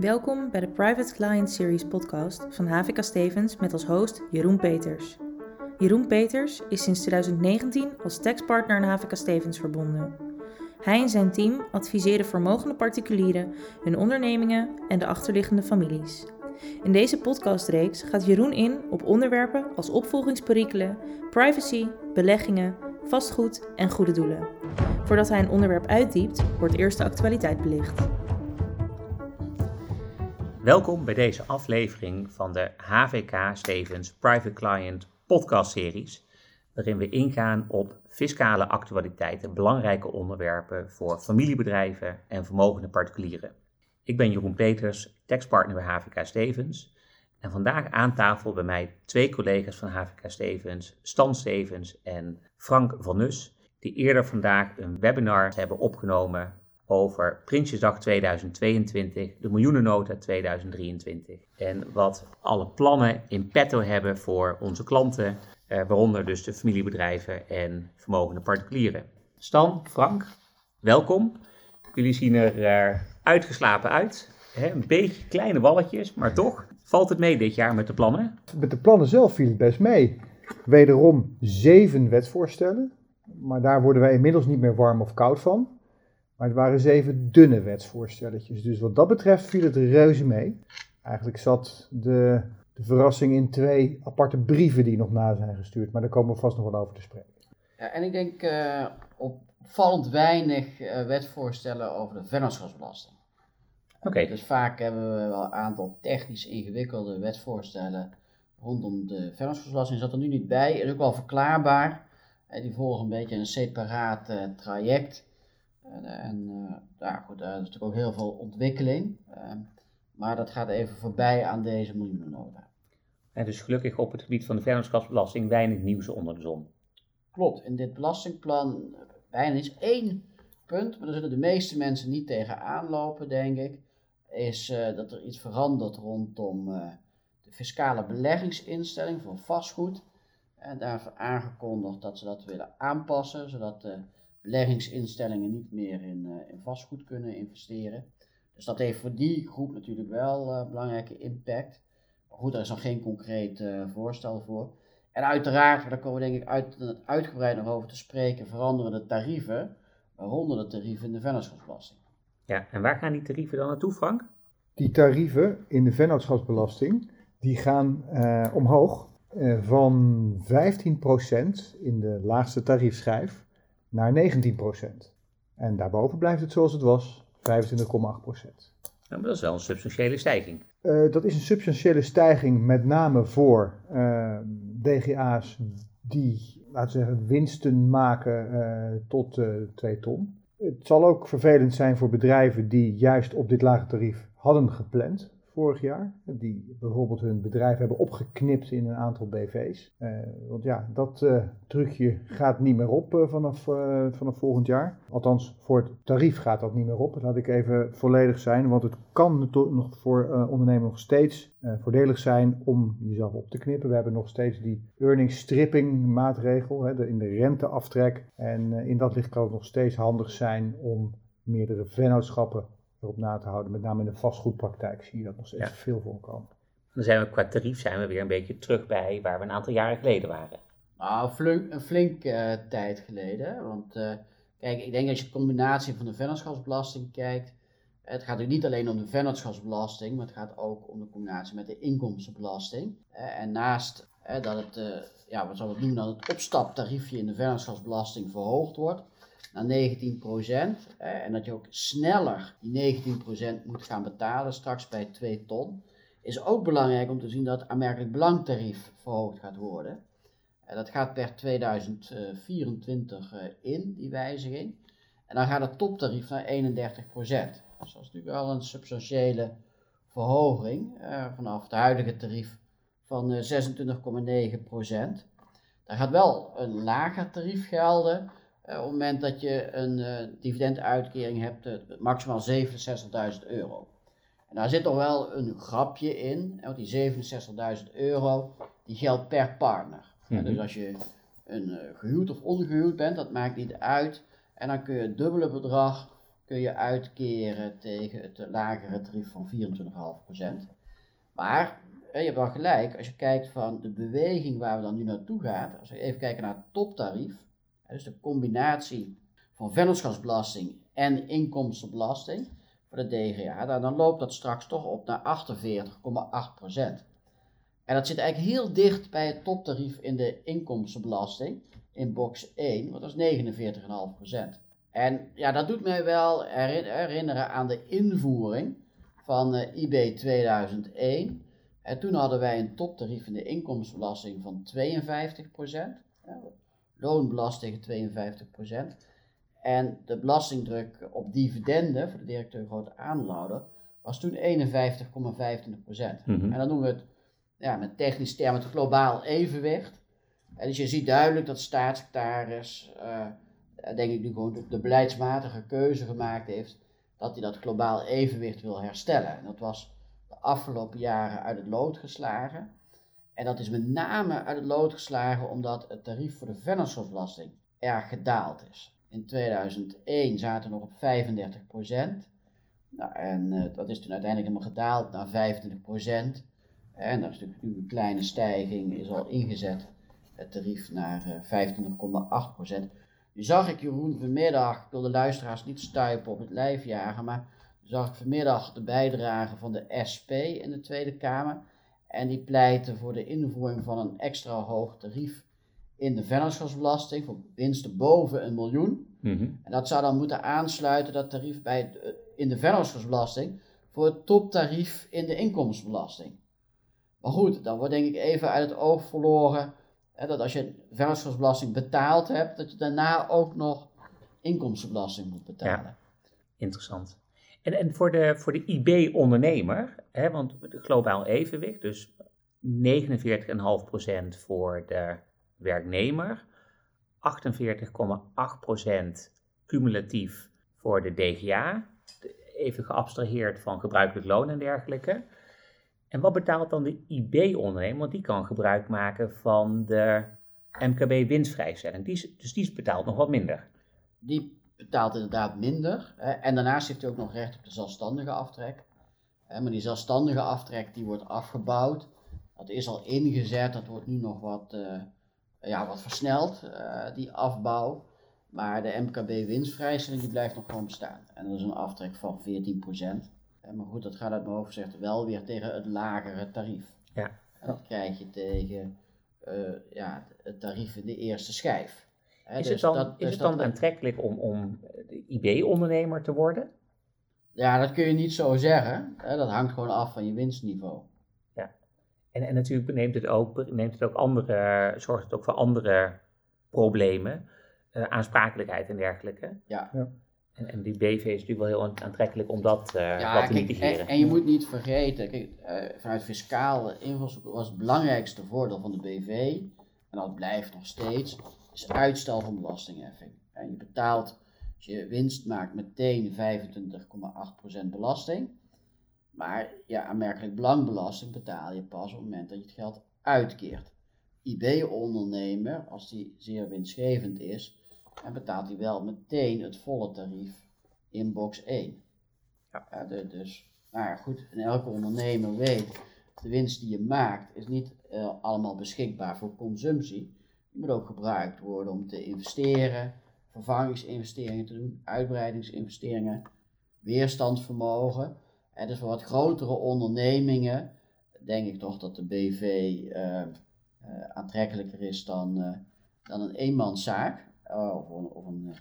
Welkom bij de Private Client Series podcast van HVK Stevens met als host Jeroen Peters. Jeroen Peters is sinds 2019 als taxpartner aan HVK Stevens verbonden. Hij en zijn team adviseren vermogende particulieren, hun ondernemingen en de achterliggende families. In deze podcastreeks gaat Jeroen in op onderwerpen als opvolgingsperikelen, privacy, beleggingen, vastgoed en goede doelen. Voordat hij een onderwerp uitdiept, wordt eerst de actualiteit belicht. Welkom bij deze aflevering van de HVK Stevens Private Client podcast series, waarin we ingaan op fiscale actualiteiten, belangrijke onderwerpen voor familiebedrijven en vermogende particulieren. Ik ben Jeroen Peters, taxpartner bij HVK Stevens. En vandaag aan tafel bij mij twee collega's van HVK Stevens, Stan Stevens en Frank van Nus, die eerder vandaag een webinar hebben opgenomen over Prinsjesdag 2022, de miljoenennota 2023. En wat alle plannen in petto hebben voor onze klanten, eh, waaronder dus de familiebedrijven en vermogende particulieren. Stan, Frank, welkom. Jullie zien er uh, uitgeslapen uit. Een beetje kleine walletjes, maar toch valt het mee dit jaar met de plannen? Met de plannen zelf viel het best mee. Wederom zeven wetsvoorstellen, maar daar worden wij inmiddels niet meer warm of koud van. Maar het waren zeven dunne wetsvoorstelletjes. Dus wat dat betreft viel het reuze mee. Eigenlijk zat de, de verrassing in twee aparte brieven die nog na zijn gestuurd. Maar daar komen we vast nog wel over te spreken. Ja, en ik denk uh, opvallend weinig uh, wetsvoorstellen over de vennootschapsbelasting. Oké. Dus vaak hebben we wel een aantal technisch ingewikkelde wetsvoorstellen rondom de vennootschapsbelasting. Zat er nu niet bij. Is ook wel verklaarbaar. die volgen een beetje een separaat uh, traject. En uh, ja, goed, daar is natuurlijk ook heel veel ontwikkeling. Uh, maar dat gaat even voorbij aan deze miljoenennota. En dus gelukkig op het gebied van de vennootschapsbelasting weinig nieuws onder de zon. Klopt, in dit belastingplan bijna is één punt, maar daar zullen de meeste mensen niet tegen aanlopen, denk ik. Is uh, dat er iets verandert rondom de fiscale beleggingsinstelling voor vastgoed. En daarvoor aangekondigd dat ze dat willen aanpassen, zodat de beleggingsinstellingen niet meer in, uh, in vastgoed kunnen investeren. Dus dat heeft voor die groep natuurlijk wel uh, belangrijke impact. Maar goed, daar is nog geen concreet uh, voorstel voor. En uiteraard, daar komen we denk ik uit, uitgebreid nog over te spreken, veranderen de tarieven, waaronder de tarieven in de vennootschapsbelasting. Ja, en waar gaan die tarieven dan naartoe, Frank? Die tarieven in de vennootschapsbelasting, die gaan omhoog van 15% in de laagste tariefschijf naar 19%. En daarboven blijft het zoals het was, 25,8%. Ja, maar dat is wel een substantiële stijging. Uh, dat is een substantiële stijging met name voor uh, DGA's die, laten we zeggen, winsten maken uh, tot 2 ton. Het zal ook vervelend zijn voor bedrijven die juist op dit lage tarief hadden gepland vorig jaar. Die bijvoorbeeld hun bedrijf hebben opgeknipt in een aantal BV's. Uh, want ja, dat uh, trucje gaat niet meer op uh, vanaf, vanaf volgend jaar. Althans, voor het tarief gaat dat niet meer op. Laat ik even volledig zijn. Want het kan nog voor ondernemen nog steeds voordelig zijn om jezelf op te knippen. We hebben nog steeds die earning stripping maatregel hè, de, in de renteaftrek. En in dat licht kan het nog steeds handig zijn om meerdere vennootschappen erop na te houden. Met name in de vastgoedpraktijk zie je dat nog steeds ja. veel voorkomen. Dan zijn we qua tarief zijn we weer een beetje terug bij waar we een aantal jaren geleden waren. Nou, flink, een flink uh, tijd geleden. Want uh, kijk, ik denk als je de combinatie van de vennootschapsbelasting kijkt. Het gaat natuurlijk niet alleen om de vennootschapsbelasting, maar het gaat ook om de combinatie met de inkomstenbelasting. Uh, en naast dat het, ja, wat zou het noemen, dan het opstaptariefje in de vennootschapsbelasting verhoogd wordt, naar 19%. en dat je ook sneller die 19% moet gaan betalen straks bij 2 ton. Is ook belangrijk om te zien dat het aanmerkelijk belangtarief verhoogd gaat worden. En dat gaat per 2024 eh, in, die wijziging. En dan gaat het toptarief naar 31%. Dus dat is natuurlijk wel een substantiële verhoging uh, vanaf het huidige tarief van uh, 26,9%. Daar gaat wel een lager tarief gelden, op het moment dat je een uh, dividenduitkering hebt, uh, maximaal 67.000 euro. En daar zit toch wel een grapje in, want die 67.000 euro, die geldt per partner. Mm -hmm. Dus als je een gehuwd of ongehuwd bent, dat maakt niet uit. En dan kun je het dubbele bedrag kun je uitkeren tegen het lagere tarief van 24,5%. Maar je hebt wel gelijk, als je kijkt van de beweging waar we dan nu naartoe gaan, als we even kijken naar het toptarief, dus de combinatie van vennootschapsbelasting en inkomstenbelasting voor de DGA, dan loopt dat straks toch op naar 48,8%. En dat zit eigenlijk heel dicht bij het toptarief in de inkomstenbelasting in box 1, want dat is 49,5%. En ja, dat doet mij wel herinneren aan de invoering van uh, IB 2001. En toen hadden wij een toptarief in de inkomstenbelasting van 52%, ja, loonbelasting 52%. En de belastingdruk op dividenden voor de directeur grote aandeelhouder was toen 51,25%. Mm En dan noemen we het ja, met technische termen het globaal evenwicht. En dus je ziet duidelijk dat de staatssecretaris, uh, denk ik nu gewoon de, beleidsmatige keuze gemaakt heeft, dat hij dat globaal evenwicht wil herstellen. En dat was de afgelopen jaren uit het lood geslagen. En dat is met name uit het lood geslagen omdat het tarief voor de vennootschapsbelasting erg gedaald is. In 2001 zaten we nog op 35% Nou, en uh, dat is toen uiteindelijk helemaal gedaald naar 25% En dat is natuurlijk nu een kleine stijging, is al ingezet het tarief naar 25,8% uh, Nu zag ik Jeroen vanmiddag, ik wil de luisteraars niet stuipen op het lijf jagen, maar zag ik vanmiddag de bijdrage van de SP in de Tweede Kamer. En die pleiten voor de invoering van een extra hoog tarief in de vennootschapsbelasting voor winsten boven een miljoen. Mhm. En dat zou dan moeten aansluiten, dat tarief bij in de vennootschapsbelasting, voor het toptarief in de inkomstenbelasting. Maar goed, dan wordt denk ik even uit het oog verloren hè, dat als je vennootschapsbelasting betaald hebt, dat je daarna ook nog inkomstenbelasting moet betalen. Ja, interessant. En, en voor de, voor de IB-ondernemer, want globaal evenwicht, dus 49,5% voor de werknemer, 48,8% cumulatief voor de DGA, even geabstraheerd van gebruikelijk loon en dergelijke. En wat betaalt dan de IB-ondernemer? Want die kan gebruik maken van de MKB-winstvrijstelling. Dus die betaalt nog wat minder. Die betaalt inderdaad minder. Hè. En daarnaast heeft hij ook nog recht op de zelfstandige aftrek. Hè, maar die zelfstandige aftrek die wordt afgebouwd. Dat is al ingezet, dat wordt nu nog wat, uh, ja, wat versneld, uh, die afbouw. Maar de MKB-winstvrijstelling die blijft nog gewoon bestaan. En dat is een aftrek van 14%. Maar goed, dat gaat uit mijn hoofd gezegd wel weer tegen het lagere tarief. Ja. En dat krijg je tegen uh, ja, het tarief in de eerste schijf. Is, dus het dan, dat, is dus het dan aantrekkelijk om, om IB-ondernemer te worden? Ja, dat kun je niet zo zeggen. Hè? Dat hangt gewoon af van je winstniveau. Ja, en, en natuurlijk neemt het ook, neemt het ook andere, zorgt het ook voor andere problemen, uh, aansprakelijkheid en dergelijke. Ja. ja. En, en, die BV is natuurlijk wel heel aantrekkelijk om dat uh, ja, wat te mitigeren. En, en, je moet niet vergeten, kijk, uh, vanuit fiscale invalshoek was het belangrijkste voordeel van de BV, en dat blijft nog steeds, is uitstel van belastingheffing. En je betaalt, als je winst maakt, meteen 25,8% belasting. Maar ja, aanmerkelijk belangbelasting betaal je pas op het moment dat je het geld uitkeert. IB-ondernemer, als die zeer winstgevend is, en betaalt hij wel meteen het volle tarief in box 1. Ja. de, dus, nou ja, goed, en elke ondernemer weet, de winst die je maakt is niet uh, allemaal beschikbaar voor consumptie. Die moet ook gebruikt worden om te investeren, vervangingsinvesteringen te doen, uitbreidingsinvesteringen, weerstandsvermogen. En dus voor wat grotere ondernemingen denk ik toch dat de BV uh, uh, aantrekkelijker is dan, dan een eenmanszaak of een, of een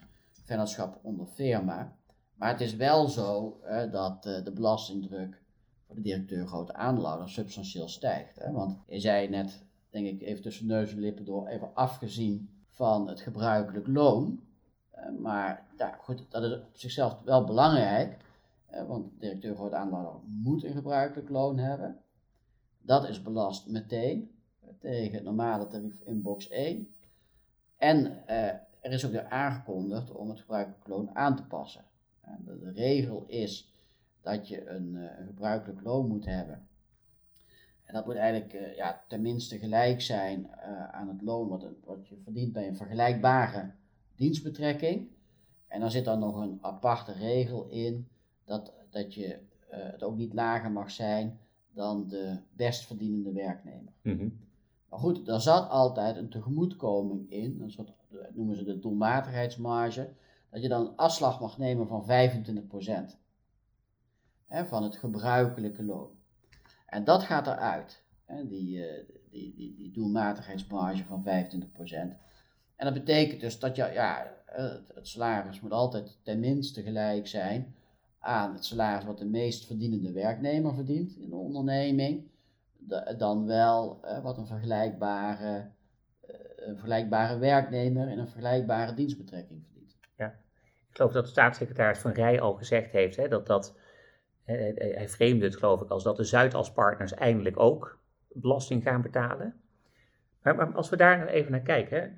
vennootschap onder firma. Maar het is wel zo dat de belastingdruk voor de directeur grote aandeelhouder substantieel stijgt. Hè? Want je zei net denk ik, even tussen neus en lippen door, even afgezien van het gebruikelijk loon. Uh, maar ja, goed, dat is op zichzelf wel belangrijk, uh, want de directeur groot aandeelhouder moet een gebruikelijk loon hebben. Dat is belast meteen uh, tegen het normale tarief in box 1. En er is ook weer aangekondigd om het gebruikelijk loon aan te passen. De, de, regel is dat je een, een gebruikelijk loon moet hebben en dat moet eigenlijk uh, ja, tenminste gelijk zijn uh, aan het loon wat, wat, je verdient bij een vergelijkbare dienstbetrekking. En dan zit er nog een aparte regel in dat, dat je uh, het ook niet lager mag zijn dan de best verdienende werknemer. Mhm. Maar goed, daar zat altijd een tegemoetkoming in, een soort, dat noemen ze de doelmatigheidsmarge, dat je dan een afslag mag nemen van 25% hè, van het gebruikelijke loon. En dat gaat eruit, hè, die, uh, die, die, die doelmatigheidsmarge van 25%. En dat betekent dus dat je, ja, het, het salaris moet altijd ten minste gelijk zijn aan het salaris wat de meest verdienende werknemer verdient in de onderneming, dan wel uh, wat een vergelijkbare, een vergelijkbare werknemer in een vergelijkbare dienstbetrekking verdient. Ja, ik geloof dat de staatssecretaris Van Rij al gezegd heeft hè, dat dat, hij, vreemde het geloof ik als dat de Zuidaspartners eindelijk ook belasting gaan betalen. Maar, als we daar nou even naar kijken, hè,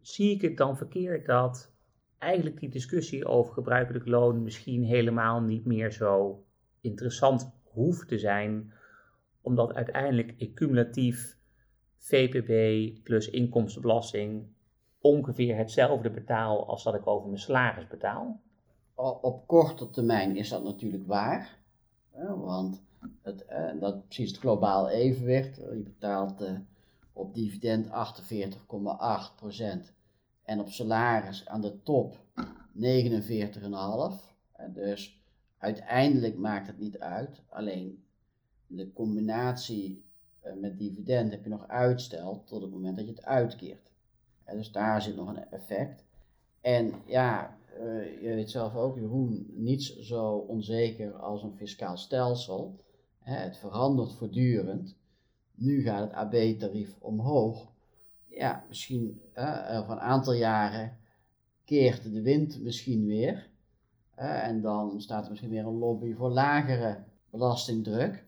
zie ik het dan verkeerd dat eigenlijk die discussie over gebruikelijk loon misschien helemaal niet meer zo interessant hoeft te zijn, omdat uiteindelijk cumulatief VPB plus inkomstenbelasting ongeveer hetzelfde betaal als dat ik over mijn salaris betaal? Op korte termijn is dat natuurlijk waar, want het, dat precies het globaal evenwicht. Je betaalt op dividend 48,8% en op salaris aan de top 49,5. Dus uiteindelijk maakt het niet uit. Alleen de combinatie eh, met dividend heb je nog uitstel tot het moment dat je het uitkeert. Dus daar zit nog een effect. En ja, eh, je weet zelf ook, Jeroen, niets zo onzeker als een fiscaal stelsel. Het verandert voortdurend. Nu gaat het AB-tarief omhoog ja, misschien uh, over een aantal jaren keert de wind misschien weer. en dan ontstaat er misschien weer een lobby voor lagere belastingdruk.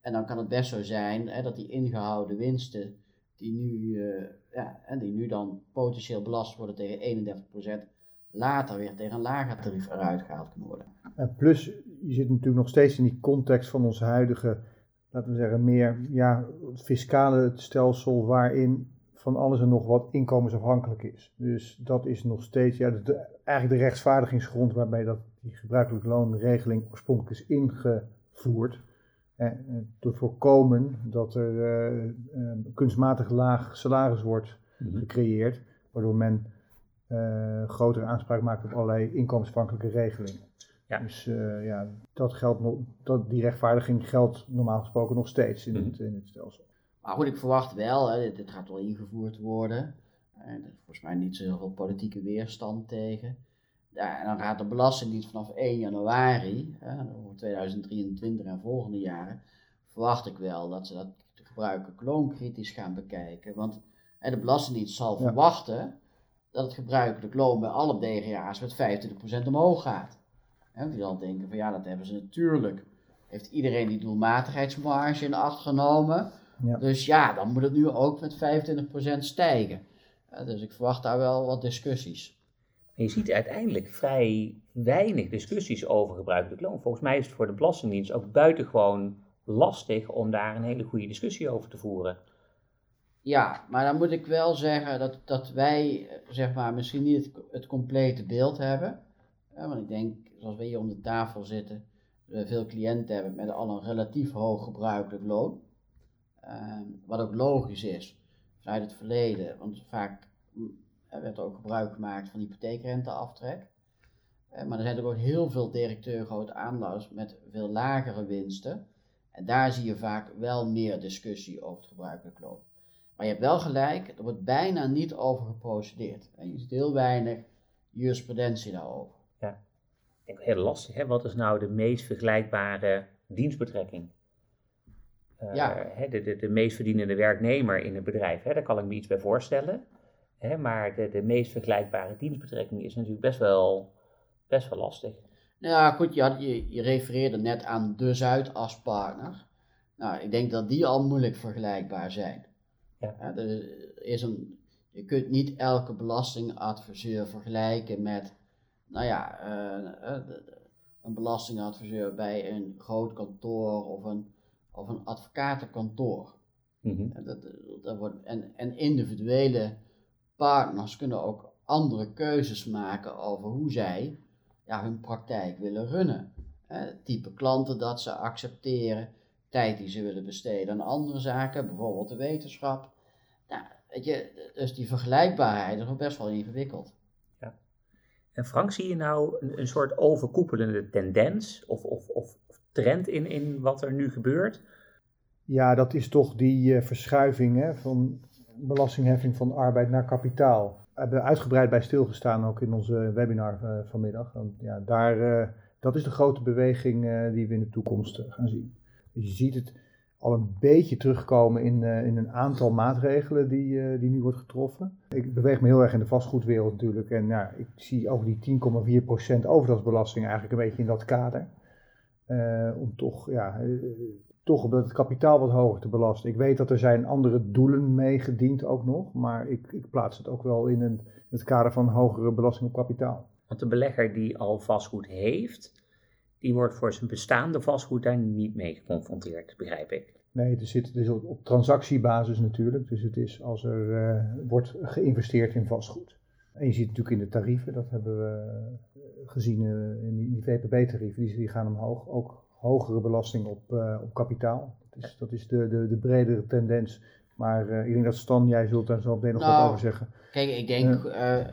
En dan kan het best zo zijn dat die ingehouden winsten, die nu, uh, ja, die nu dan potentieel belast worden tegen 31%, later weer tegen een lager tarief eruit gehaald kunnen worden. En plus, je zit natuurlijk nog steeds in die context van ons huidige, laten we zeggen, meer ja, fiscale stelsel waarin van alles en nog wat inkomensafhankelijk is. Dus dat is nog steeds ja, de, eigenlijk de rechtsvaardigingsgrond waarbij dat die gebruikelijke loonregeling oorspronkelijk is ingevoerd. Eh, te voorkomen dat er eh, eh, kunstmatig laag salaris wordt mhm. gecreëerd, waardoor men uh, grotere aanspraak maakt op allerlei inkomensafhankelijke regelingen. Ja. Dus ja, dat geldt nog, dat, die rechtvaardiging geldt normaal gesproken nog steeds in, mhm. het, in het stelsel. Maar goed, ik verwacht wel, hè, dit, gaat wel ingevoerd worden. En er is volgens mij niet zo heel veel politieke weerstand tegen. Ja, en dan gaat de Belastingdienst vanaf 1 januari, hè, voor 2023 en volgende jaren, verwacht ik wel dat ze dat gebruikelijk loonkritisch gaan bekijken. Want hè, de Belastingdienst zal verwachten dat het gebruikelijk loon bij alle DGA's met 25% omhoog gaat. En die dan denken van ja, dat hebben ze natuurlijk. Heeft iedereen die doelmatigheidsmarge in acht genomen? Ja. Dus ja, dan moet het nu ook met 25% stijgen. dus ik verwacht daar wel wat discussies. je ziet uiteindelijk vrij weinig discussies over gebruikelijk loon. Volgens mij is het voor de Belastingdienst ook buitengewoon lastig om daar een hele goede discussie over te voeren. Ja, maar dan moet ik wel zeggen dat, dat wij zeg maar, misschien niet het, het complete beeld hebben. want ik denk, zoals we hier om de tafel zitten, we veel cliënten hebben met al een relatief hoog gebruikelijk loon. Ehm, wat ook logisch is vanuit het verleden, want vaak er werd ook gebruik gemaakt van hypotheekrenteaftrek. Uh, maar er zijn ook heel veel directeur grote aandeelhouders met veel lagere winsten. En daar zie je vaak wel meer discussie over het gebruikelijk loon. Maar je hebt wel gelijk, er wordt bijna niet over geprocedeerd. En je ziet heel weinig jurisprudentie daarover. Ja, ik denk heel lastig. Hè? Wat is nou de meest vergelijkbare dienstbetrekking? uh, ja. de, de, de meest verdienende werknemer in het bedrijf. Hè, daar kan ik me iets bij voorstellen. Hè, maar de, de meest vergelijkbare dienstbetrekking is natuurlijk best wel, best wel lastig. Nou ja, goed, je, je, je refereerde net aan de Zuidaspartner. Nou, ik denk dat die al moeilijk vergelijkbaar zijn. Ja. er is een, je kunt niet elke belastingadviseur vergelijken met, nou ja, uh, een belastingadviseur bij een groot kantoor of een of een advocatenkantoor. Mm dat, dat wordt, en, en individuele partners kunnen ook andere keuzes maken over hoe zij ja, hun praktijk willen runnen. Het type klanten dat ze accepteren, tijd die ze willen besteden aan andere zaken, bijvoorbeeld de wetenschap. Nou, weet je, dus die vergelijkbaarheid is nog best wel ingewikkeld. Ja. En Frank, zie je nou een, een soort overkoepelende tendens of, of, of trend in, in wat er nu gebeurt? Ja, dat is toch die uh, verschuiving hè, van belastingheffing van arbeid naar kapitaal. We hebben uitgebreid bij stilgestaan ook in onze webinar uh, vanmiddag. Want, ja, daar, uh, dat is de grote beweging die we in de toekomst gaan zien. Je ziet het al een beetje terugkomen in, in een aantal maatregelen die, die nu wordt getroffen. Ik beweeg me heel erg in de vastgoedwereld natuurlijk. En ja, ik zie ook die 10,4% overdrachtsbelasting eigenlijk een beetje in dat kader. om toch ja, toch op het kapitaal wat hoger te belasten. Ik weet dat er zijn andere doelen mee gediend ook nog, maar ik, ik plaats het ook wel in, een, het kader van hogere belasting op kapitaal. Want de belegger die al vastgoed heeft, die wordt voor zijn bestaande vastgoed daar niet mee geconfronteerd, begrijp ik. Nee, het, zit, het is op, op transactiebasis natuurlijk. Dus het is als er uh, wordt geïnvesteerd in vastgoed. En je ziet natuurlijk in de tarieven, dat hebben we gezien uh, in die, die VPB-tarieven, die, die gaan omhoog. Ook hogere belasting op, uh, op kapitaal. Dat is, dat is de, de, de bredere tendens. Maar uh, ik denk dat Stan, jij zult daar zo meteen nog nou, wat over zeggen. Kijk, ik denk, uh,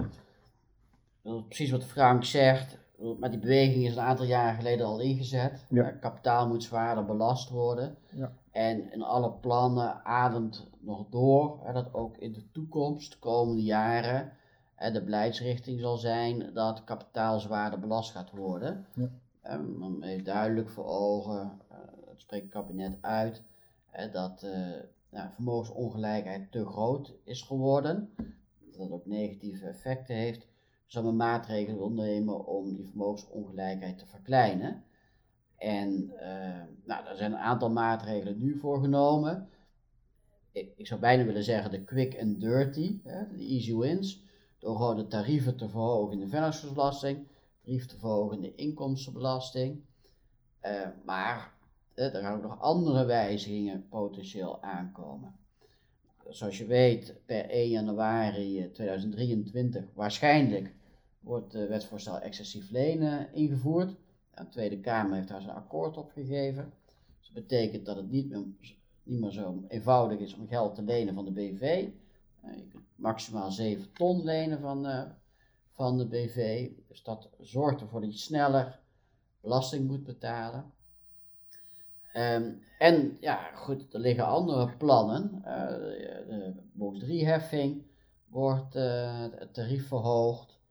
precies wat Frank zegt, maar die beweging is een aantal jaren geleden al ingezet. Ja. kapitaal moet zwaarder belast worden. Ja. En in alle plannen ademt nog door dat ook in de toekomst, de komende jaren, de beleidsrichting zal zijn dat kapitaal zwaarder belast gaat worden. Ja. Um, men heeft duidelijk voor ogen, uh, het spreekt het kabinet uit, dat uh, nou, vermogensongelijkheid te groot is geworden. Dat dat ook negatieve effecten heeft. Zal men maatregelen wil nemen om die vermogensongelijkheid te verkleinen. En uh, nou, er zijn een aantal maatregelen nu voor genomen. Ik, ik zou bijna willen zeggen de quick and dirty, de easy wins. Door gewoon de tarieven te verhogen in de vennootschapsbelasting tarief te verhogen in de inkomstenbelasting. Uh, maar uh, er gaan ook nog andere wijzigingen potentieel aankomen. Zoals je weet, per 1 januari 2023 waarschijnlijk wordt de wetsvoorstel excessief lenen ingevoerd. De Tweede Kamer heeft daar zijn akkoord op gegeven. Dus dat betekent dat het niet meer, niet meer zo eenvoudig is om geld te lenen van de BV. Uh, je kunt maximaal 7 ton lenen van, van de BV. Dus dat zorgt ervoor dat je sneller belasting moet betalen. Um, en ja, goed, er liggen andere plannen. Uh, de box 3 heffing wordt het tarief verhoogd.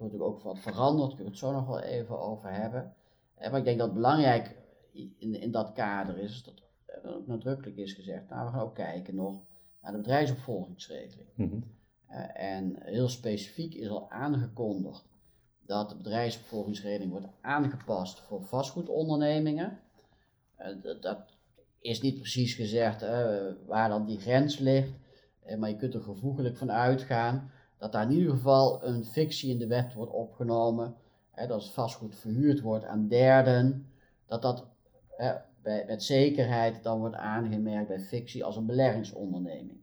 Er wordt natuurlijk ook wat veranderd, kunnen we het zo nog wel even over hebben. Uh, maar ik denk dat het belangrijk in, in dat kader is, dat er ook nadrukkelijk is gezegd, nou we gaan ook kijken nog naar de bedrijfsopvolgingsregeling. Mm eh, en heel specifiek is al aangekondigd dat de bedrijfsopvolgingsregeling wordt aangepast voor vastgoedondernemingen. Dat is niet precies gezegd waar dan die grens ligt, maar je kunt er gevoeglijk van uitgaan dat daar in ieder geval een fictie in de wet wordt opgenomen, dat als vastgoed verhuurd wordt aan derden, dat dat bij, met zekerheid dan wordt aangemerkt bij fictie als een beleggingsonderneming.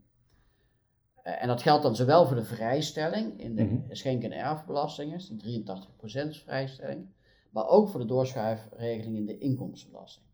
Eh, en dat geldt dan zowel voor de vrijstelling in de mm schenk- en erfbelasting, die 83% vrijstelling, maar ook voor de doorschuifregeling in de inkomstenbelasting.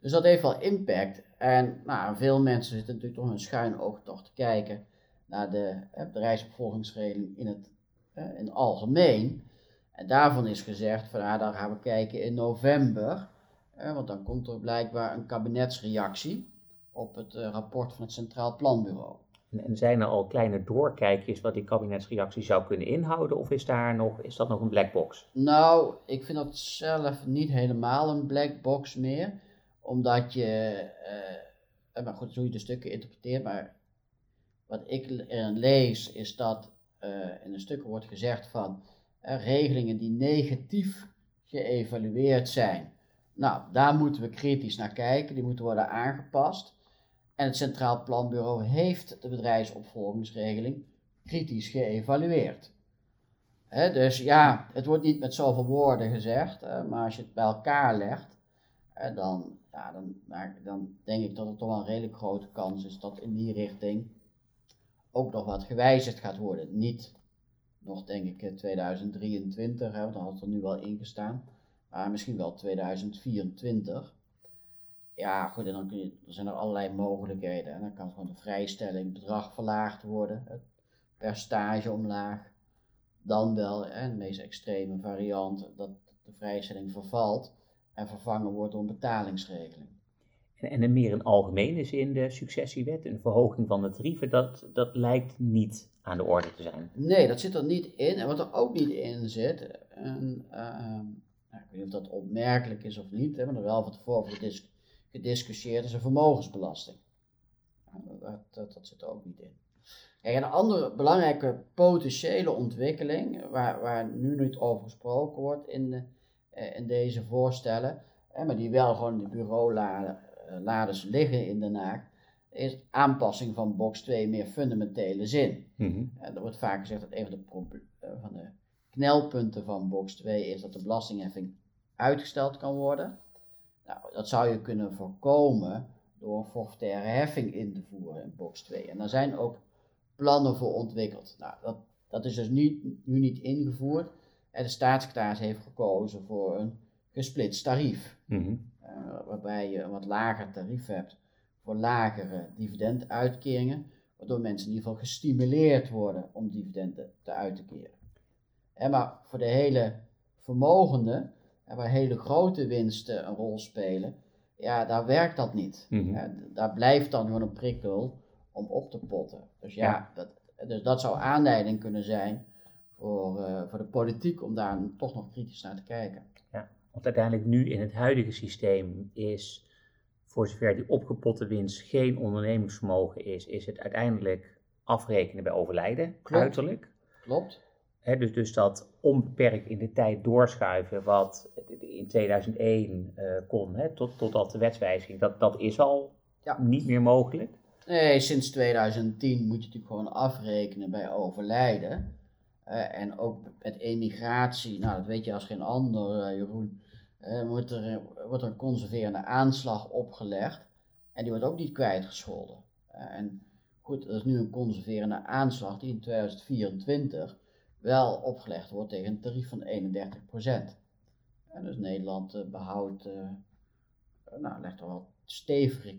Dus dat heeft wel impact. En nou, veel mensen zitten natuurlijk toch een schuin oog toch te kijken naar de eh, bedrijfsopvolgingsregeling in het, eh, in het algemeen. En daarvan is gezegd, van nou, daar gaan we kijken in november, eh, want dan komt er blijkbaar een kabinetsreactie op het eh, rapport van het Centraal Planbureau. En zijn er al kleine doorkijkjes wat die kabinetsreactie zou kunnen inhouden? Of is, daar nog, is dat nog een black box? Nou, ik vind dat zelf niet helemaal een black box meer. Omdat je, uh, maar goed, hoe je de stukken interpreteert, maar wat ik erin lees is dat uh, in de stukken wordt gezegd van regelingen die negatief geëvalueerd zijn. Nou, daar moeten we kritisch naar kijken, die moeten worden aangepast. En het Centraal Planbureau heeft de bedrijfsopvolgingsregeling kritisch geëvalueerd. dus ja, het wordt niet met zoveel woorden gezegd, maar als je het bij elkaar legt, dan, ja, dan, dan denk ik dat er toch wel een redelijk grote kans is dat in die richting ook nog wat gewijzigd gaat worden. Niet nog denk ik 2023, hè, want dan had er nu wel ingestaan. Maar misschien wel 2024. Ja, goed, en dan, kun je, zijn er allerlei mogelijkheden. En dan kan gewoon de vrijstelling, bedrag verlaagd worden, het percentage omlaag. Dan wel, hè, de meest extreme variant, dat de vrijstelling vervalt en vervangen wordt door een betalingsregeling. En, en in meer een algemene zin, de successiewet, een verhoging van de tarieven, dat, dat lijkt niet aan de orde te zijn. Nee, dat zit er niet in. En wat er ook niet in zit, uh, nou, ik weet niet of dat opmerkelijk is of niet, maar er wel van tevoren gedis gediscussieerd, is een vermogensbelasting. Dat, dat, dat, zit er ook niet in. Een andere belangrijke potentiële ontwikkeling, waar, waar nu niet over gesproken wordt in, eh, in deze voorstellen, maar die wel gewoon in de bureauladers liggen in Den Haag, is aanpassing van box 2 meer fundamentele zin. Mm er wordt vaak gezegd dat een van de, eh, van de knelpunten van box 2 is dat de belastingheffing uitgesteld kan worden. Nou, dat zou je kunnen voorkomen door forfaitaire heffing in te voeren in box 2. En daar zijn ook plannen voor ontwikkeld. Nou, dat, dat is dus niet, nu niet ingevoerd. En de staatssecretaris heeft gekozen voor een gesplitst tarief. Mhm. Eh, waarbij je een wat lager tarief hebt voor lagere dividenduitkeringen, waardoor mensen in ieder geval gestimuleerd worden om dividenden te uit te keren. En maar voor de hele vermogenden, waar hele grote winsten een rol spelen, ja, daar werkt dat niet. Mhm. daar blijft dan gewoon een prikkel om op te potten. Dus ja, Dat, dus dat zou aanleiding kunnen zijn voor, uh, voor de politiek om daar toch nog kritisch naar te kijken. Want uiteindelijk nu in het huidige systeem is, voor zover die opgepotte winst geen ondernemingsvermogen is, is het uiteindelijk afrekenen bij overlijden, Klopt. uiterlijk. Klopt dus, dus dat onbeperkt in de tijd doorschuiven, wat in 2001 uh, eh, kon, he, tot, totdat de wetswijziging, dat, dat is al ja. niet meer mogelijk. Nee, sinds 2010 moet je natuurlijk gewoon afrekenen bij overlijden. Uh, en ook met emigratie, nou dat weet je als geen ander, uh, Jeroen, wordt, er, wordt er een conserverende aanslag opgelegd. En die wordt ook niet kwijtgescholden. en goed, dat is nu een conserverende aanslag die in 2024 wel opgelegd wordt tegen een tarief van 31%. En dus Nederland behoudt, nou, legt er wel stevige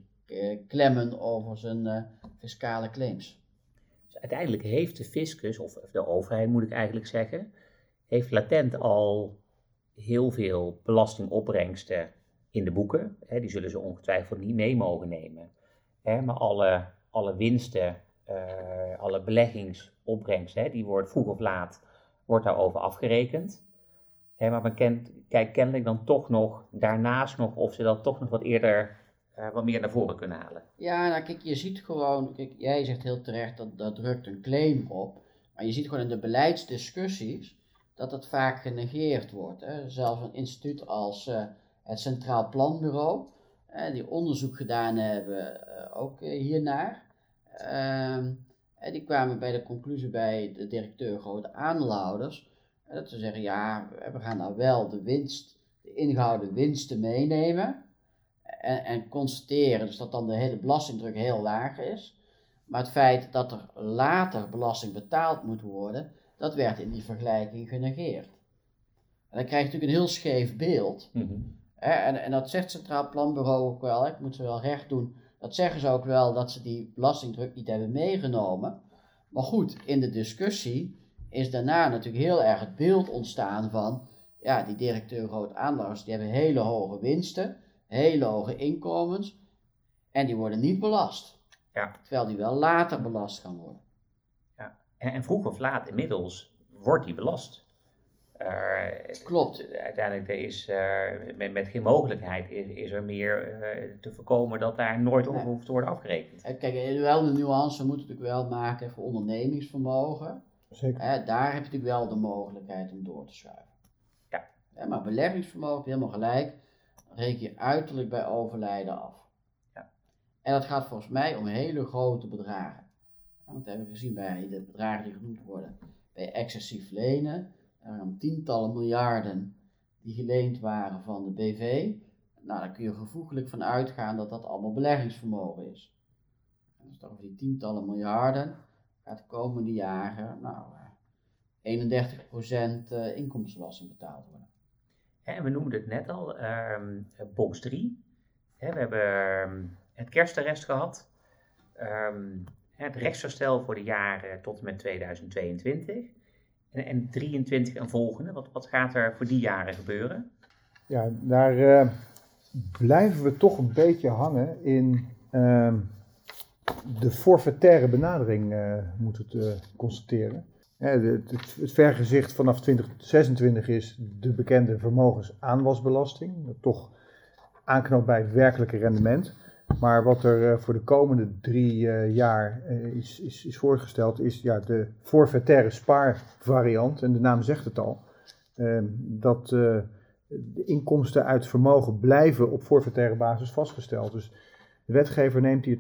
klemmen over zijn fiscale claims. Dus uiteindelijk heeft de fiscus, of de overheid moet ik eigenlijk zeggen, heeft latent al heel veel belastingopbrengsten in de boeken. Hè, die zullen ze ongetwijfeld niet mee mogen nemen. Hè, maar alle, alle winsten, alle beleggingsopbrengsten, hè, die worden vroeg of laat wordt daarover afgerekend. maar men kent, kijkt kennelijk dan toch nog daarnaast nog of ze dat toch nog wat eerder uh, wat meer naar voren kunnen halen. Ja, nou kijk, je ziet gewoon, kijk, jij zegt heel terecht dat dat drukt een claim op. Maar je ziet gewoon in de beleidsdiscussies dat dat vaak genegeerd wordt. Hè. Zelfs een instituut als uh, het Centraal Planbureau, die onderzoek gedaan hebben, ook hiernaar. Ehm, die kwamen bij de conclusie bij de directeur grote aandeelhouders. Dat ze zeggen, ja, we gaan nou wel de winst, de ingehouden winsten meenemen. En, en constateren dus dat dan de hele belastingdruk heel laag is. Maar het feit dat er later belasting betaald moet worden, dat werd in die vergelijking genegeerd. En dan krijg je natuurlijk een heel scheef beeld. Mhm. en, en dat zegt het Centraal Planbureau ook wel, ik moet ze wel recht doen dat zeggen ze ook wel dat ze die belastingdruk niet hebben meegenomen. Maar goed, in de discussie is daarna natuurlijk heel erg het beeld ontstaan van, ja, die directeur aandeelhouders, die hebben hele hoge winsten, hele hoge inkomens, en die worden niet belast. Ja. Terwijl die wel later belast gaan worden. En, vroeg of laat inmiddels wordt die belast. Uh, Klopt. Uiteindelijk is uh, met, met, geen mogelijkheid is, is er meer uh, te voorkomen dat daar nooit over hoeft te worden afgerekend. Kijk, wel de nuance moeten we natuurlijk wel maken voor ondernemingsvermogen. Zeker. daar heb je natuurlijk wel de mogelijkheid om door te schuiven. Ja. maar beleggingsvermogen, helemaal gelijk, reken je uiterlijk bij overlijden af. Ja. En dat gaat volgens mij om hele grote bedragen. Dat hebben we gezien bij de bedragen die genoemd worden bij excessief lenen um, tientallen miljarden die geleend waren van de BV. Nou, daar kun je gevoeglijk van uitgaan dat dat allemaal beleggingsvermogen is. En dus over die tientallen miljarden gaat de komende jaren, nou, 31% eh, inkomstenbelasting betaald worden. En we noemden het net al, ehm, box 3. we hebben ehm, het kerstarrest gehad. Ehm, het rechtsherstel voor de jaren tot en met 2022. En, en 23 en volgende, wat, wat gaat er voor die jaren gebeuren? Ja, daar eh, blijven we toch een beetje hangen in de forfaitaire benadering, uh, moet het uh, constateren. het, het, het, vergezicht vanaf 2026 is de bekende vermogensaanwasbelasting. Toch aanknoopt bij werkelijke rendement. Maar wat er uh, voor de komende drie jaar is, is, is, voorgesteld, is ja, de forfaitaire spaarvariant. En de naam zegt het al. Dat de inkomsten uit vermogen blijven op forfaitaire basis vastgesteld. Dus de wetgever neemt hier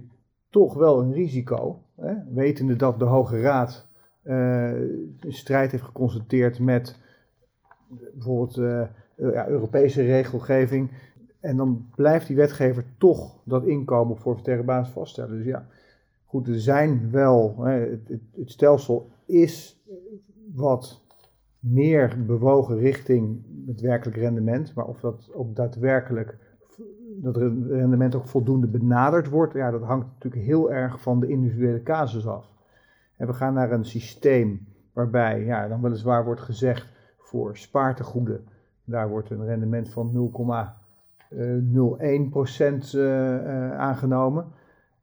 toch wel een risico. Hè? Wetende dat de Hoge Raad uh, strijd heeft geconstateerd met bijvoorbeeld uh, ja, Europese regelgeving. En dan blijft die wetgever toch dat inkomen voor versterkte vaststellen. Dus ja, goed, er zijn wel, hè, het, het, stelsel is wat meer bewogen richting het werkelijk rendement. Maar of dat ook daadwerkelijk, dat rendement ook voldoende benaderd wordt, ja, dat hangt natuurlijk heel erg van de individuele casus af. En we gaan naar een systeem waarbij ja, dan weliswaar wordt gezegd voor spaartegoeden, daar wordt een rendement van 0, 0,1% eh, eh, aangenomen.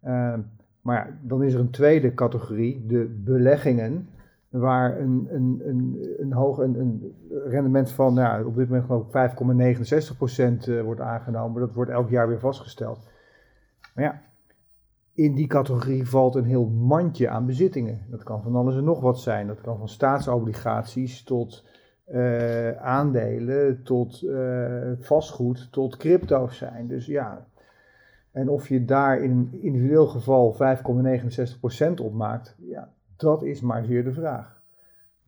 Ehm, maar dan is er een tweede categorie, de beleggingen waar een, een, een, een hoog een, rendement van nou, op dit moment geloof 5,69% eh, wordt aangenomen. Dat wordt elk jaar weer vastgesteld. Maar ja, in die categorie valt een heel mandje aan bezittingen. Dat kan van alles en nog wat zijn. Dat kan van staatsobligaties tot uh, aandelen, tot uh, vastgoed, tot crypto's zijn. Dus ja, en of je daar in een individueel geval 5,69% op maakt, ja, dat is maar zeer de vraag.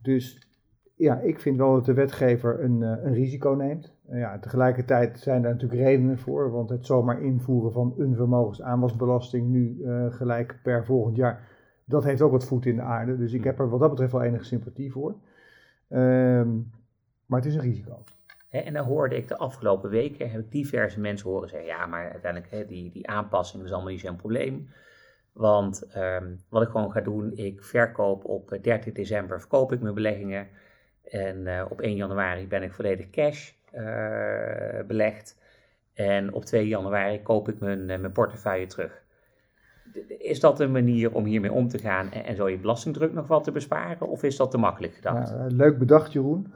Dus ja, ik vind wel dat de wetgever een, eh, een risico neemt. Ja, tegelijkertijd zijn daar natuurlijk redenen voor, want het zomaar invoeren van een vermogensaanwasbelasting nu gelijk per volgend jaar, dat heeft ook wat voet in de aarde. Dus ik heb er wat dat betreft wel enige sympathie voor. Um, maar het is een risico. En dan hoorde ik de afgelopen weken, heb ik diverse mensen horen zeggen, ja, maar uiteindelijk hè, die, die aanpassing is allemaal niet zo'n probleem. Want um, wat ik gewoon ga doen, ik verkoop op 30 december, verkoop ik mijn beleggingen. En uh, op 1 januari ben ik volledig cash uh, belegd. En op 2 januari koop ik mijn, mijn portefeuille terug. Is dat een manier om hiermee om te gaan en, en zo je belastingdruk nog wat te besparen? Of is dat te makkelijk gedacht? Ja, leuk bedacht, Jeroen.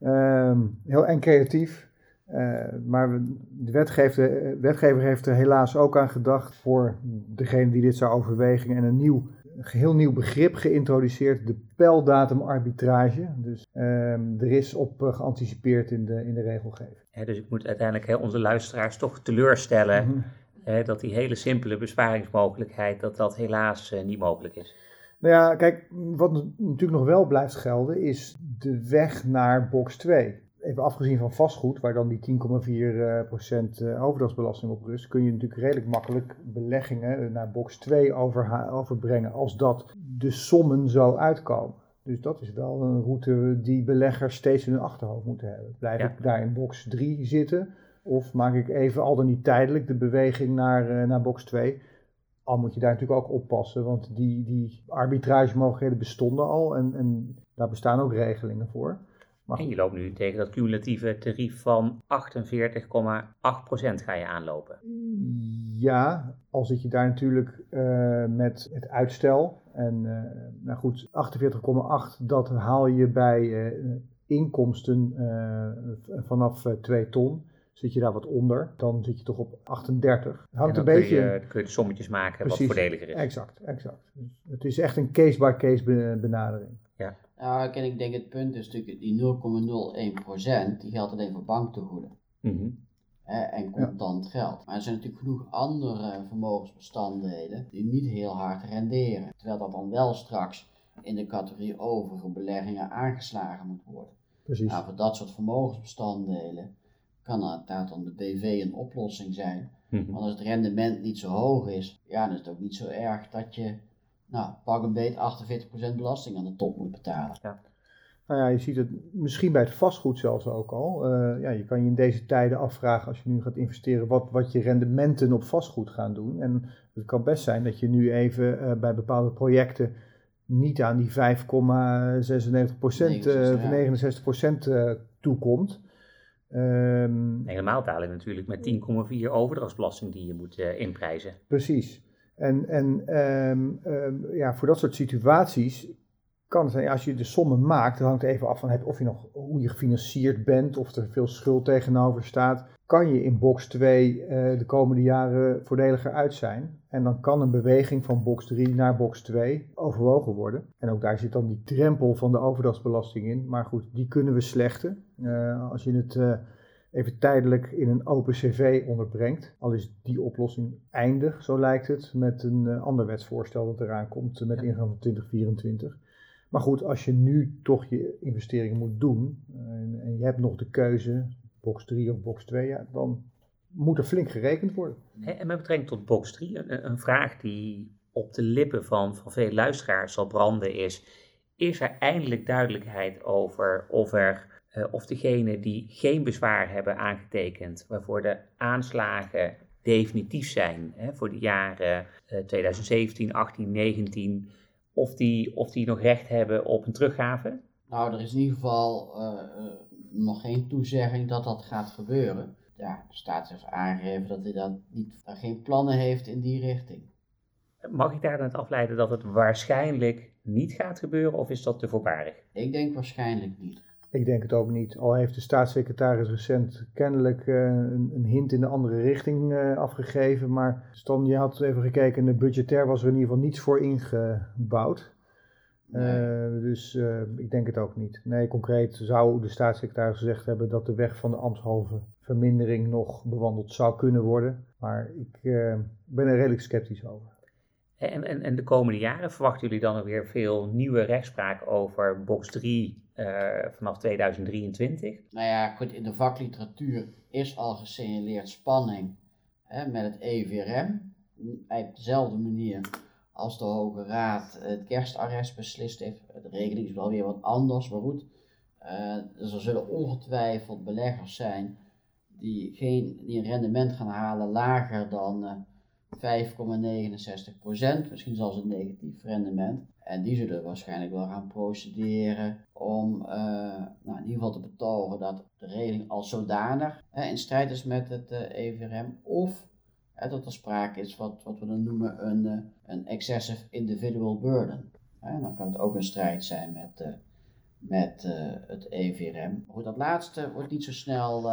um, heel en creatief. Uh, maar de wetgever, wetgever, heeft er helaas ook aan gedacht voor degene die dit zou overwegen en een nieuw, geheel nieuw begrip geïntroduceerd, de pijldatumarbitrage. Dus uh, er is op uh, geanticipeerd in de, in de regelgeving. Ja, dus ik moet uiteindelijk hè, onze luisteraars toch teleurstellen mm -hmm. Dat die hele simpele besparingsmogelijkheid, dat dat helaas uh, niet mogelijk is. Nou ja, kijk, wat natuurlijk nog wel blijft gelden is de weg naar box 2 even afgezien van vastgoed, waar dan die 10,4% eh, overdrachtsbelasting op rust, kun je natuurlijk redelijk makkelijk beleggingen naar box 2 over, overbrengen als dat de sommen zo uitkomen. Dus dat is wel een route die beleggers steeds in hun achterhoofd moeten hebben. Blijf ik daar in box 3 zitten of maak ik even al dan niet tijdelijk de beweging naar, uh, naar box 2? Al moet je daar natuurlijk ook oppassen, want die, die arbitragemogelijkheden bestonden al en, en daar bestaan ook regelingen voor. En je loopt nu tegen dat cumulatieve tarief van 48,8% ga je aanlopen. Ja, al zit je daar natuurlijk uh, met het uitstel. En uh, nou goed, 48,8 dat haal je bij uh, inkomsten vanaf 2 ton. Zit je daar wat onder, dan zit je toch op 38. Hangt een beetje. Kun je, kun je de sommetjes maken Precies, wat voordeliger is. Exact, exact. Dus het is echt een case-by-case -case benadering. Ja. Nou, en ik denk het punt is natuurlijk die 0,01% die geldt alleen voor banktegoeden. Mm en contant geld. Maar er zijn natuurlijk genoeg andere vermogensbestanddelen die niet heel hard renderen. Terwijl dat dan wel straks in de categorie overige beleggingen aangeslagen moet worden. Precies. Nou, voor dat soort vermogensbestanddelen kan inderdaad dan de BV een oplossing zijn. Mm Want als het rendement niet zo hoog is, ja, dan is het ook niet zo erg dat je nou, pak een beet 48% belasting aan de top moet betalen. Ja. Nou ja, je ziet het misschien bij het vastgoed zelfs ook al. Eh, ja, je kan je in deze tijden afvragen als je nu gaat investeren wat, wat je rendementen op vastgoed gaan doen. En het kan best zijn dat je nu even uh, bij bepaalde projecten niet aan die 5,96% uh, 69% uh, toekomt. Um, Helemaal dalen natuurlijk met 10,4 overdrachtsbelasting die je moet uh, inprijzen. Precies. En, en um, um, ja, voor dat soort situaties kan het zijn, als je de sommen maakt, dan hangt het even af van of je nog, hoe je gefinancierd bent, of er veel schuld tegenover staat. Kan je in box 2 uh, de komende jaren voordeliger uit zijn? En dan kan een beweging van box 3 naar box 2 overwogen worden. En ook daar zit dan die drempel van de overdrachtsbelasting in. Maar goed, die kunnen we slechten. Uh, als je het uh, even tijdelijk in een open cv onderbrengt. Al is die oplossing eindig, zo lijkt het, met een ander wetsvoorstel dat eraan komt met ingang van 2024. Maar goed, als je nu toch je investeringen moet doen en, en je hebt nog de keuze, box 3 of box 2, ja, dan moet er flink gerekend worden. En met betrekking tot box 3, een, een vraag die op de lippen van, van veel luisteraars zal branden is, is er eindelijk duidelijkheid over of er uh, of degenen die geen bezwaar hebben aangetekend, waarvoor de aanslagen definitief zijn hè, voor de jaren uh, 2017, 18, 19, of die, of die nog recht hebben op een teruggave? Nou, er is in ieder geval uh, nog geen toezegging dat dat gaat gebeuren. Ja, de staat heeft aangegeven dat hij dat niet, geen plannen heeft in die richting. Mag ik daar dan afleiden dat het waarschijnlijk niet gaat gebeuren of is dat te voorbarig? Ik denk waarschijnlijk niet. Ik denk het ook niet. Al heeft de staatssecretaris recent kennelijk uh, een, een, hint in de andere richting uh, afgegeven. Maar Stan, je had even gekeken en de budgetair was er in ieder geval niets voor ingebouwd. Nee. Uh, dus ik denk het ook niet. Nee, concreet zou de staatssecretaris gezegd hebben dat de weg van de ambtshalve vermindering nog bewandeld zou kunnen worden. Maar ik ben er redelijk sceptisch over. En, en, en de komende jaren verwachten jullie dan nog weer veel nieuwe rechtspraak over box 3 uh, vanaf 2023? Nou ja, goed, in de vakliteratuur is al gesignaleerd spanning hè, met het EVRM. Op dezelfde manier als de Hoge Raad het kerstarrest beslist heeft. De regeling is wel weer wat anders, maar goed. Uh, dus er zullen ongetwijfeld beleggers zijn die, geen, die een rendement gaan halen lager dan... Uh, 5,69%, misschien zelfs een negatief rendement. En die zullen waarschijnlijk wel gaan procederen om uh, nou, in ieder geval te betogen dat de regeling als zodanig in strijd is met het eh, EVRM. Of dat er sprake is wat, wat we dan noemen een, een excessive individual burden. En dan kan het ook een strijd zijn met, met het EVRM. Goed, dat laatste wordt niet zo snel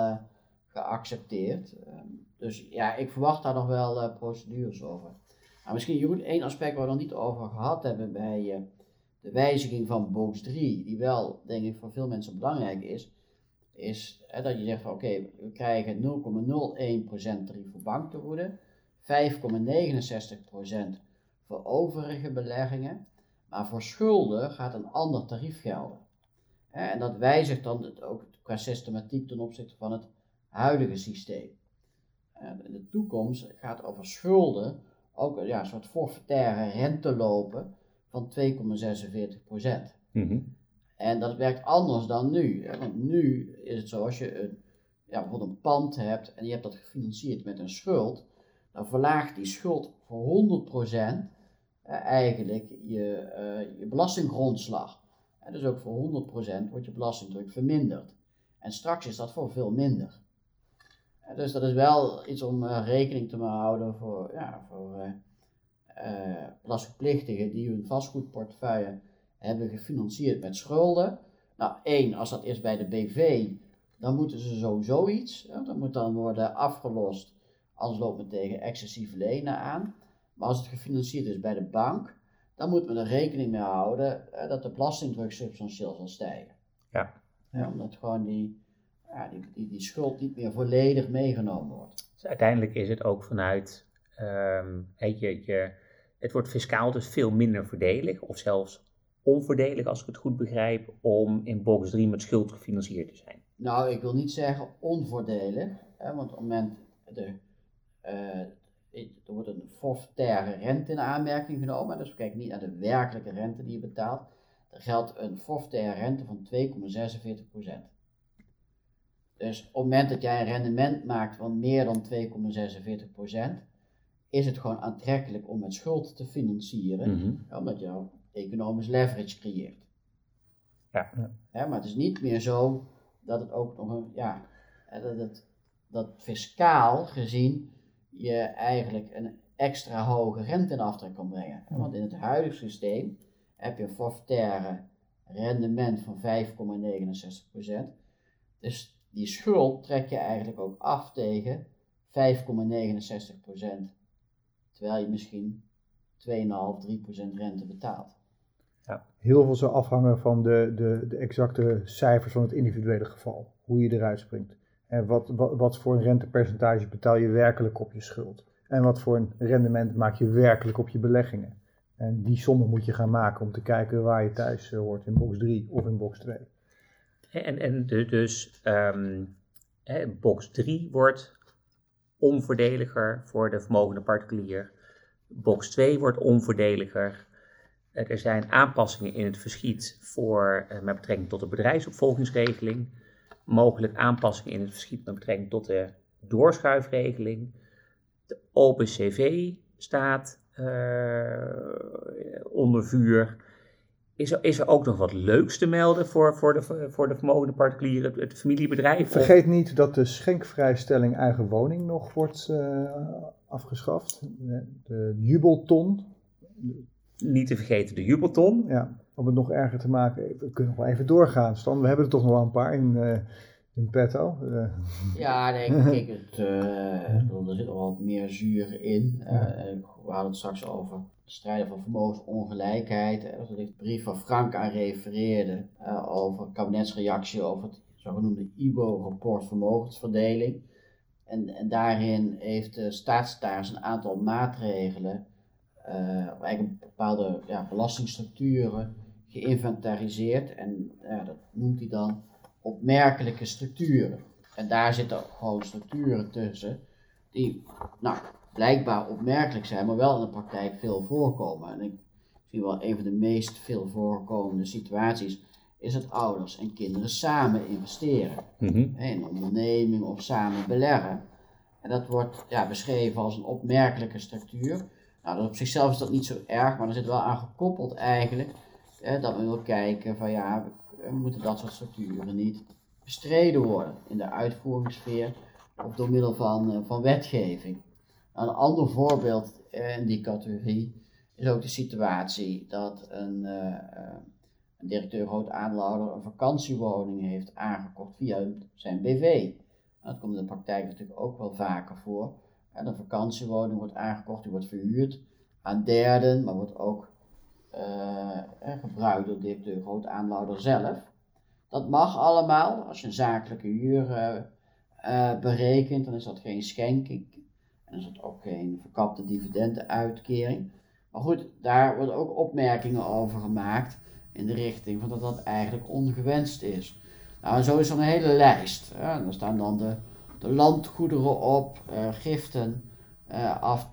geaccepteerd. Ehm, dus ja, ik verwacht daar nog wel procedures over. Maar misschien Jeroen, één aspect waar we nog niet over gehad hebben bij de wijziging van box 3, die wel denk ik voor veel mensen belangrijk is, is hè, dat je zegt van oké, we krijgen 0,01% tarief voor banktegoeden, 5,69% voor overige beleggingen, maar voor schulden gaat een ander tarief gelden. En dat wijzigt dan ook qua systematiek ten opzichte van het huidige systeem. in de toekomst gaat over schulden ook ja, een soort forfaitaire rente lopen van 2,46 mm En dat werkt anders dan nu. Want nu is het zo, als je een, ja, bijvoorbeeld een pand hebt en je hebt dat gefinancierd met een schuld, dan verlaagt die schuld voor 100% eh, eigenlijk je, uh, je belastinggrondslag. Dus ook voor 100% wordt je belastingdruk verminderd. En straks is dat voor veel minder. Dus dat is wel iets om uh, rekening te houden voor, ja, voor belastingplichtigen die hun vastgoedportefeuille hebben gefinancierd met schulden. Nou, één, als dat is bij de BV, dan moeten ze sowieso iets. Hè, dat moet dan worden afgelost, anders loopt men tegen excessieve lenen aan. Maar als het gefinancierd is bij de bank, dan moet men er rekening mee houden dat de belastingdruk substantieel zal stijgen. Ja. ja omdat gewoon die ja, die, die, die schuld niet meer volledig meegenomen wordt. Dus uiteindelijk is het ook vanuit, um, je, je, het wordt fiscaal dus veel minder voordelig, of zelfs onvoordelig als ik het goed begrijp, om in box 3 met schuld gefinancierd te zijn. Nou, ik wil niet zeggen onvoordelig, hè, want op het moment, de, uh, er wordt een forfaitaire rente in aanmerking genomen, dus we kijken niet naar de werkelijke rente die je betaalt. er geldt een forfaitaire rente van 2,46%. Dus op het moment dat jij een rendement maakt van meer dan 2,46%, is het gewoon aantrekkelijk om met schuld te financieren, Mhm. omdat je economisch leverage creëert. Ja. Maar het is niet meer zo dat het ook nog een, ja, dat, het, dat fiscaal gezien je eigenlijk een extra hoge rente in aftrek kan brengen. Want in het huidige systeem heb je een forfaitaire rendement van 5,69%. Dus die schuld trek je eigenlijk ook af tegen 5,69%. Terwijl je misschien 2,5, 3% rente betaalt. Heel veel zal afhangen van de, de, de exacte cijfers van het individuele geval. Hoe je eruit springt. En wat, wat, wat voor een rentepercentage betaal je werkelijk op je schuld. En wat voor een rendement maak je werkelijk op je beleggingen. En die sommen moet je gaan maken om te kijken waar je thuis eh, hoort. In box 3 of in box 2. En, en dus ehm, hè, box 3 wordt onvoordeliger voor de vermogende particulier. Box 2 wordt onvoordeliger. Er zijn aanpassingen in het verschiet voor, eh, met betrekking tot de bedrijfsopvolgingsregeling. Mogelijk aanpassingen in het verschiet met betrekking tot de doorschuifregeling. De OpenCV staat eh, onder vuur. Is er, is er ook nog wat leuks te melden voor, voor, de, voor de vermogende particulieren, het, familiebedrijf? Vergeet niet dat de schenkvrijstelling eigen woning nog wordt eh, afgeschaft. De jubelton. Niet te vergeten de jubelton. Ja, om het nog erger te maken. We kunnen nog wel even doorgaan, Stan. We hebben er toch nog wel een paar in, eh, in petto. Eh, Ja, nee, kijk, het, eh, er zit nog wat meer zuur in. Eh, we hadden het straks over het strijden van vermogensongelijkheid. Eh, Dat is de brief van Frank aan refereerde eh, over kabinetsreactie over het zogenoemde IBO-rapport vermogensverdeling. En, en daarin heeft de staatssecretaris een aantal maatregelen, eigenlijk bepaalde ja, belastingstructuren geïnventariseerd. En ja, dat noemt hij dan opmerkelijke structuren. En daar zitten gewoon structuren tussen die nou, blijkbaar opmerkelijk zijn, maar wel in de praktijk veel voorkomen. En ik zie wel een van de meest veel voorkomende situaties is dat ouders en kinderen samen investeren. Mhm. In een onderneming of samen beleggen. En dat wordt ja, beschreven als een opmerkelijke structuur. Nou, op zichzelf is dat niet zo erg, maar er zit wel aan gekoppeld eigenlijk dat we willen kijken van ja, we moeten dat soort structuren niet bestreden worden in de uitvoeringssfeer of door middel van, eh, van wetgeving. Een ander voorbeeld eh, in die categorie is ook de situatie dat een, eh, eh, een directeur groot aandeelhouder een vakantiewoning heeft aangekocht via zijn BV. Nou, dat komt in de praktijk natuurlijk ook wel vaker voor. En een vakantiewoning wordt aangekocht, die wordt verhuurd aan derden, maar wordt ook eh, gebruikt door de directeur groot aandeelhouder zelf. Dat mag allemaal. Als je een zakelijke huur eh, eh, berekent, dan is dat geen schenking. En is dat ook geen verkapte dividendenuitkering. Maar goed, daar worden ook opmerkingen over gemaakt in de richting van dat dat eigenlijk ongewenst is. Nou, en zo is er een hele lijst. En daar staan dan de, de landgoederen op, eh, giften,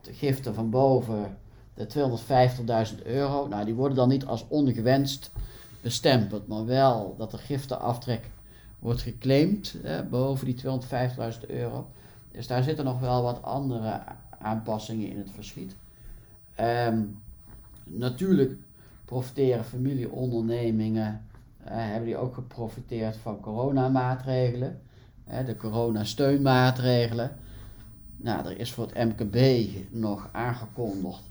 giften van boven de 250.000 euro. Nou, die worden dan niet als ongewenst bestempeld, maar wel dat de giftenaftrek wordt geclaimd eh, boven die 250.000 euro. Dus daar zitten nog wel wat andere aanpassingen in het verschiet. Ehm, natuurlijk profiteren familieondernemingen, hebben die ook geprofiteerd van coronamaatregelen, de coronasteunmaatregelen. Nou, er is voor het MKB nog aangekondigd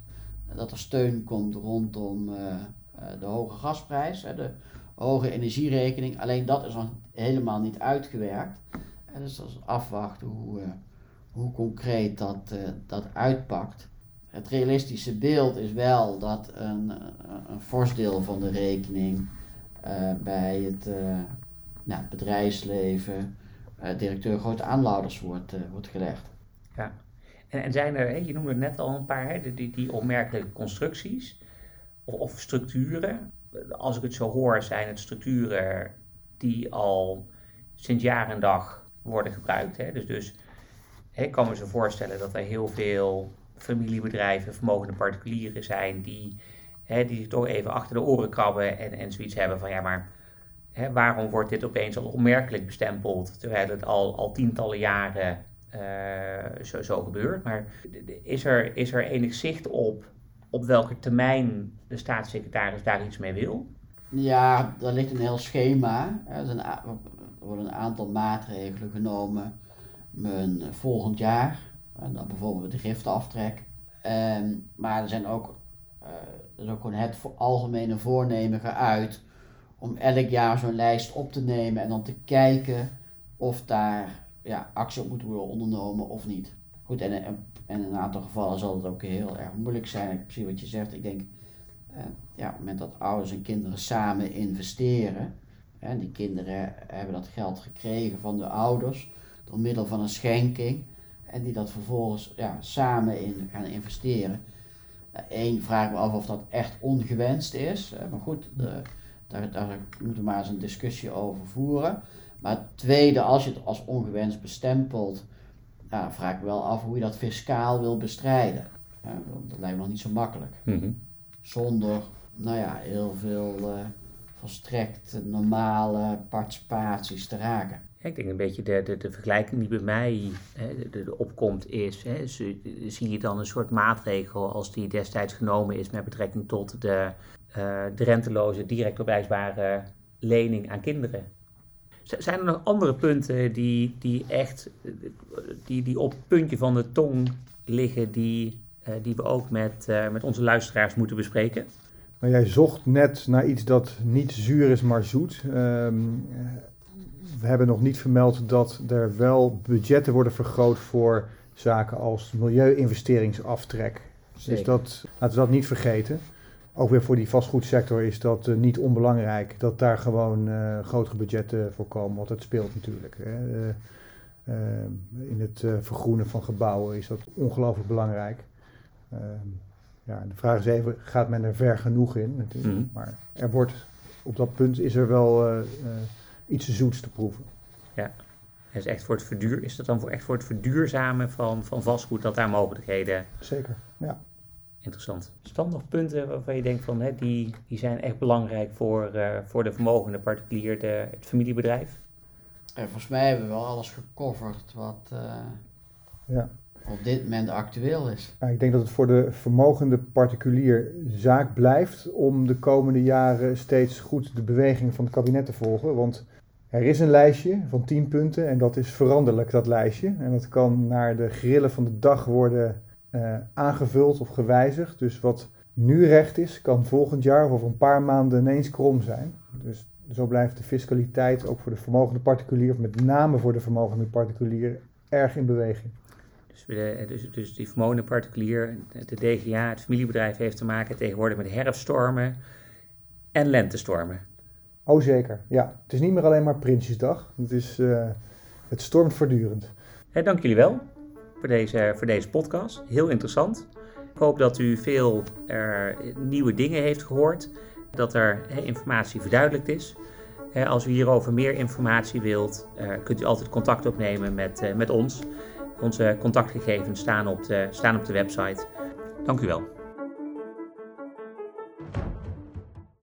dat er steun komt rondom eh, eh, de hoge gasprijs, de hoge energierekening. Alleen dat is nog helemaal niet uitgewerkt. Dus dat is afwachten hoe, eh, hoe concreet dat, dat uitpakt. Het realistische beeld is wel dat een, een, fors deel van de rekening bij het nou, bedrijfsleven, eh, directeur grote aanlouders wordt, eh, wordt gelegd. Ja. En, en zijn er, je noemde het net al een paar, die, die, opmerkelijke constructies of, of structuren. Als ik het zo hoor, zijn het structuren die al sinds jaar en dag worden gebruikt. Hè. Dus, dus ik kan me zo voorstellen dat er heel veel familiebedrijven, vermogende particulieren zijn die hè, die toch even achter de oren krabben en, en zoiets hebben van ja, maar hè, waarom wordt dit opeens al onmerkelijk bestempeld, terwijl het al, al tientallen jaren uh, zo, zo gebeurt. Maar is er, is er enig zicht op op welke termijn de staatssecretaris daar iets mee wil? Ja, daar ligt een heel schema. Er, een, er worden een aantal maatregelen genomen men, volgend jaar. En dan bijvoorbeeld de giftenaftrek. Um, maar er zijn ook, uh, er is ook het algemene voornemen geuit om elk jaar zo'n lijst op te nemen en dan te kijken of daar ja, actie op moet worden ondernomen of niet. Goed, en, en, in een aantal gevallen zal het ook heel erg moeilijk zijn. Zie wat je zegt. Ik denk, uh, ja, op het moment dat ouders en kinderen samen investeren, en die kinderen hebben dat geld gekregen van de ouders door middel van een schenking, en die dat vervolgens ja, samen in gaan investeren. Eén, uh, vraag me af of dat echt ongewenst is. maar goed, daar, daar moeten we maar eens een discussie over voeren. Maar tweede, als je het als ongewenst bestempelt, vraag ik wel af hoe je dat fiscaal wil bestrijden. Ja, dat lijkt me nog niet zo makkelijk. Mhm. Zonder, nou ja, heel veel uh, volstrekt normale participaties te raken. Ja, ik denk een beetje de, de, de vergelijking die bij mij hè, de, de, opkomt is, hè, zie je dan een soort maatregel als die destijds genomen is met betrekking tot de, uh, de renteloze direct opwijsbare lening aan kinderen. Zijn er nog andere punten die, die echt die, die op het puntje van de tong liggen, die, uh, die we ook met, uh, met onze luisteraars moeten bespreken? Nou, jij zocht net naar iets dat niet zuur is, maar zoet. Um, we hebben nog niet vermeld dat er wel budgetten worden vergroot voor zaken als milieu-investeringsaftrek. Dus dat, laten we dat niet vergeten ook weer voor die vastgoedsector is dat uh, niet onbelangrijk. Dat daar gewoon uh, grotere budgetten voor komen, want het speelt natuurlijk. Hè. Uh, in het vergroenen van gebouwen is dat ongelooflijk belangrijk. Ehm, ja, de vraag is even, gaat men er ver genoeg in? Mm. Maar er wordt, op dat punt is er wel iets zoets te proeven. Ja. Is, echt voor het verduur, is dat dan voor, echt voor het verduurzamen van, van vastgoed dat daar mogelijkheden? Zeker, ja interessant. Staan nog punten waarvan je denkt van hè, die, die zijn echt belangrijk voor, uh, voor de vermogende particulier, de, het familiebedrijf? En volgens mij hebben we wel alles gecoverd wat uh, ja. op dit moment actueel is. Ja, ik denk dat het voor de vermogende particulier zaak blijft om de komende jaren steeds goed de beweging van het kabinet te volgen. Want er is een lijstje van 10 punten en dat is veranderlijk, dat lijstje. En dat kan naar de grillen van de dag worden uh, aangevuld of gewijzigd. Dus wat nu recht is, kan volgend jaar of over een paar maanden ineens krom zijn. Dus zo blijft de fiscaliteit ook voor de vermogende particulier, of met name voor de vermogende particulier, erg in beweging. Dus, de, dus, dus die vermogende particulier, de DGA, het familiebedrijf, heeft te maken tegenwoordig met herfststormen en lentestormen. Oh zeker, ja. Het is niet meer alleen maar Prinsjesdag. Het, is, uh, het stormt voortdurend. Hey, dank jullie wel voor deze, voor deze podcast. Heel interessant. Ik hoop dat u veel uh, nieuwe dingen heeft gehoord, dat er informatie verduidelijkt is. als u hierover meer informatie wilt, uh, kunt u altijd contact opnemen met, uh, met ons. Onze contactgegevens staan op de, staan op de website. Dank u wel.